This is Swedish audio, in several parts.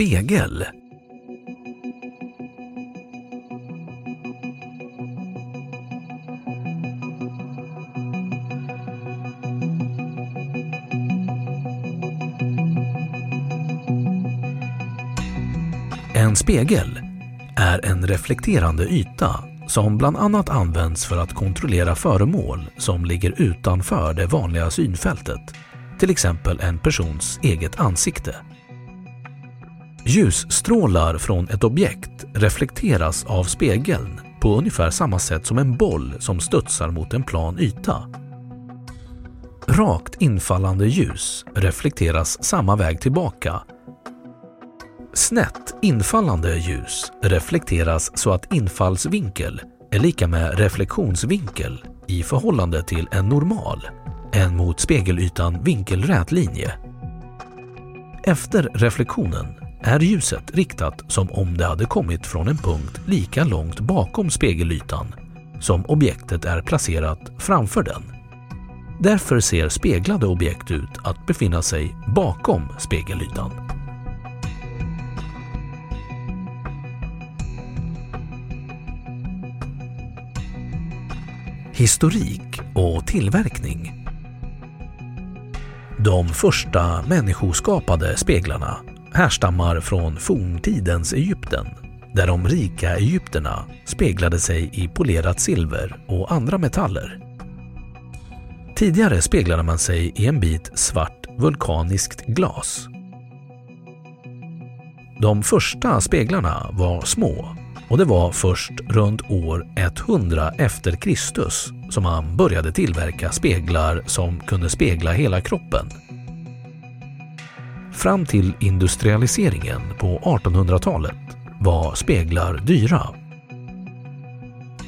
Spegel. En spegel är en reflekterande yta som bland annat används för att kontrollera föremål som ligger utanför det vanliga synfältet, till exempel en persons eget ansikte. Ljusstrålar från ett objekt reflekteras av spegeln på ungefär samma sätt som en boll som studsar mot en plan yta. Rakt infallande ljus reflekteras samma väg tillbaka. Snett infallande ljus reflekteras så att infallsvinkel är lika med reflektionsvinkel i förhållande till en normal, en mot spegelytan vinkelrät linje. Efter reflektionen är ljuset riktat som om det hade kommit från en punkt lika långt bakom spegelytan som objektet är placerat framför den. Därför ser speglade objekt ut att befinna sig bakom spegelytan. Historik och tillverkning De första människoskapade speglarna härstammar från forntidens Egypten där de rika egyptierna speglade sig i polerat silver och andra metaller. Tidigare speglade man sig i en bit svart vulkaniskt glas. De första speglarna var små och det var först runt år 100 efter Kristus som man började tillverka speglar som kunde spegla hela kroppen. Fram till industrialiseringen på 1800-talet var speglar dyra.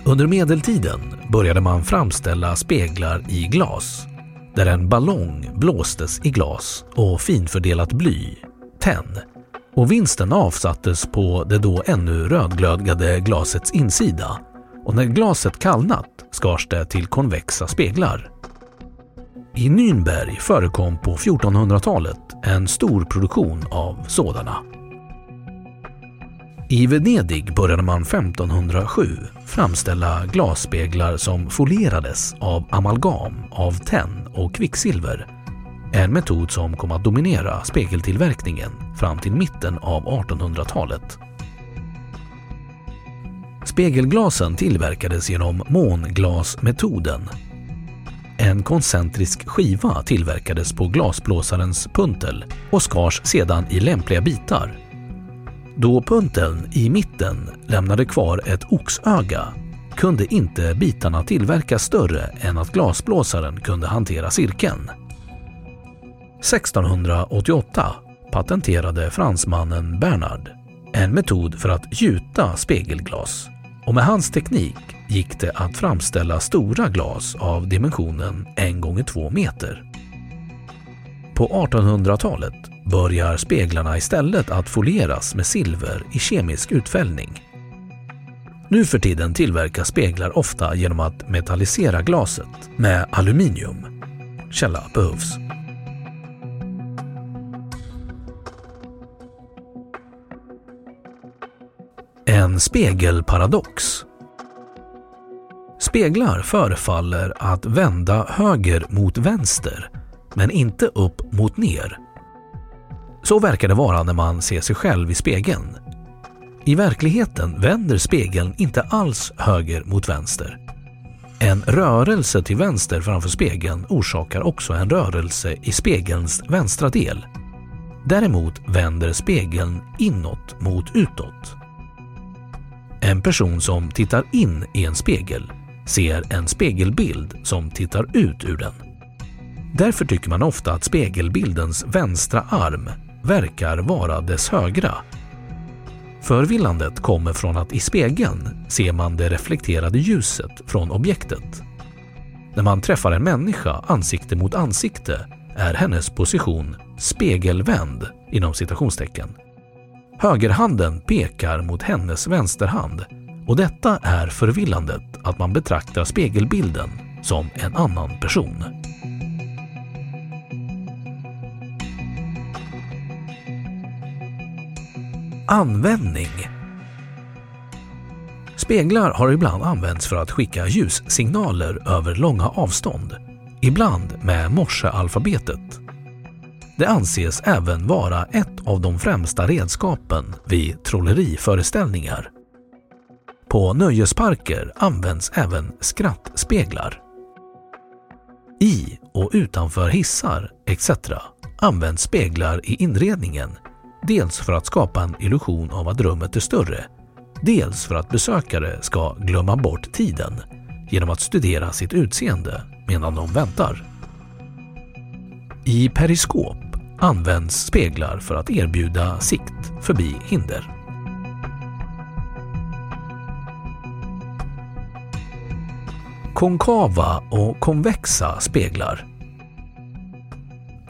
Under medeltiden började man framställa speglar i glas där en ballong blåstes i glas och finfördelat bly, tenn, och vinsten avsattes på det då ännu rödglödgade glasets insida och när glaset kallnat skars det till konvexa speglar. I Nürnberg förekom på 1400-talet en stor produktion av sådana. I Venedig började man 1507 framställa glasspeglar som folierades av amalgam av tenn och kvicksilver. En metod som kom att dominera spegeltillverkningen fram till mitten av 1800-talet. Spegelglasen tillverkades genom månglasmetoden. En koncentrisk skiva tillverkades på glasblåsarens puntel och skars sedan i lämpliga bitar. Då punteln i mitten lämnade kvar ett oxöga kunde inte bitarna tillverkas större än att glasblåsaren kunde hantera cirkeln. 1688 patenterade fransmannen Bernard en metod för att gjuta spegelglas och med hans teknik gick det att framställa stora glas av dimensionen 1 gånger 2 meter. På 1800-talet börjar speglarna istället att folieras med silver i kemisk utfällning. Nu för tiden tillverkas speglar ofta genom att metallisera glaset med aluminium. Källa behövs. En spegelparadox. Speglar förefaller att vända höger mot vänster, men inte upp mot ner. Så verkar det vara när man ser sig själv i spegeln. I verkligheten vänder spegeln inte alls höger mot vänster. En rörelse till vänster framför spegeln orsakar också en rörelse i spegelns vänstra del. Däremot vänder spegeln inåt mot utåt. En person som tittar in i en spegel ser en spegelbild som tittar ut ur den. Därför tycker man ofta att spegelbildens vänstra arm verkar vara dess högra. Förvillandet kommer från att i spegeln ser man det reflekterade ljuset från objektet. När man träffar en människa ansikte mot ansikte är hennes position spegelvänd inom citationstecken. Högerhanden pekar mot hennes vänsterhand och detta är förvillandet att man betraktar spegelbilden som en annan person. Användning Speglar har ibland använts för att skicka ljussignaler över långa avstånd, ibland med morsealfabetet. Det anses även vara ett av de främsta redskapen vid trolleriföreställningar. På nöjesparker används även skrattspeglar. I och utanför hissar etc. används speglar i inredningen dels för att skapa en illusion av att rummet är större, dels för att besökare ska glömma bort tiden genom att studera sitt utseende medan de väntar. I periskop används speglar för att erbjuda sikt förbi hinder. Konkava och konvexa speglar.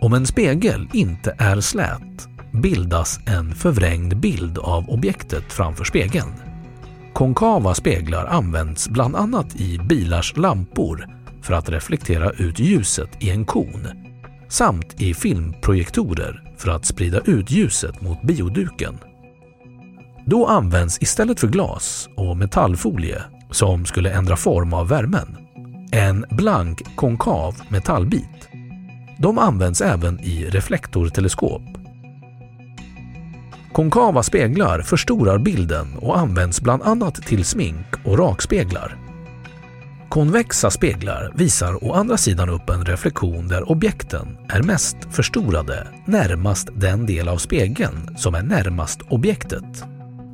Om en spegel inte är slät bildas en förvrängd bild av objektet framför spegeln. Konkava speglar används bland annat i bilars lampor för att reflektera ut ljuset i en kon samt i filmprojektorer för att sprida ut ljuset mot bioduken. Då används istället för glas och metallfolie som skulle ändra form av värmen en blank konkav metallbit. De används även i reflektorteleskop. Konkava speglar förstorar bilden och används bland annat till smink och rakspeglar. Konvexa speglar visar å andra sidan upp en reflektion där objekten är mest förstorade närmast den del av spegeln som är närmast objektet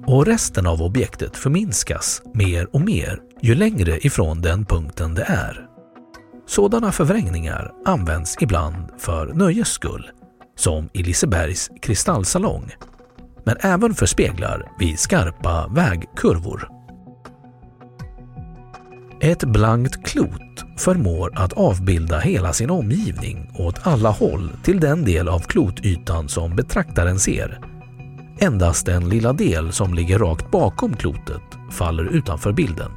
och resten av objektet förminskas mer och mer ju längre ifrån den punkten det är. Sådana förvrängningar används ibland för nöjes skull, som i Lisebergs kristallsalong, men även för speglar vid skarpa vägkurvor. Ett blankt klot förmår att avbilda hela sin omgivning åt alla håll till den del av klotytan som betraktaren ser. Endast den lilla del som ligger rakt bakom klotet faller utanför bilden.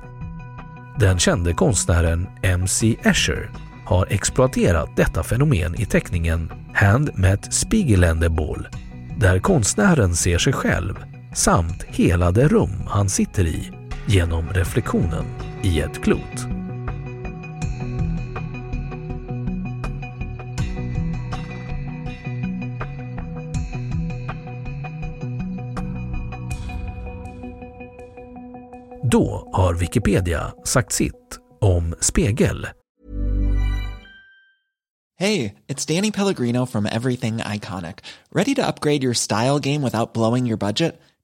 Den kände konstnären M.C. Escher har exploaterat detta fenomen i teckningen Hand met Spiegelende Ball där konstnären ser sig själv samt hela det rum han sitter i genom reflektionen i ett klot. Då har Wikipedia sagt sitt om spegel. Hey, it's Danny Pellegrino from Everything Iconic. Ready to upgrade your style game without blowing your budget?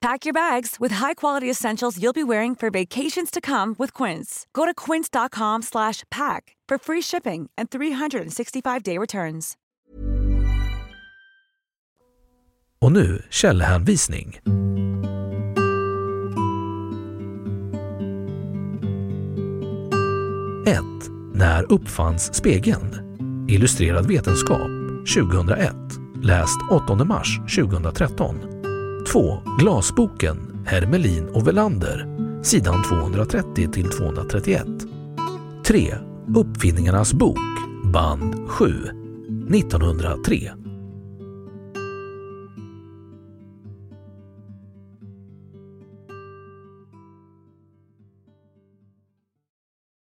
Pack your bags with high-quality essentials you'll be wearing for vacations to come with Quince. Go to quince.com/pack for free shipping and 365-day returns. Och nu källhänvisning. 1. När uppfanns spegeln? Illustrerad vetenskap 2001. Läst 8 mars 2013. 2. Glasboken Hermelin och Velander sidan 230 till 231. 3. Uppfinningarnas bok band 7 1903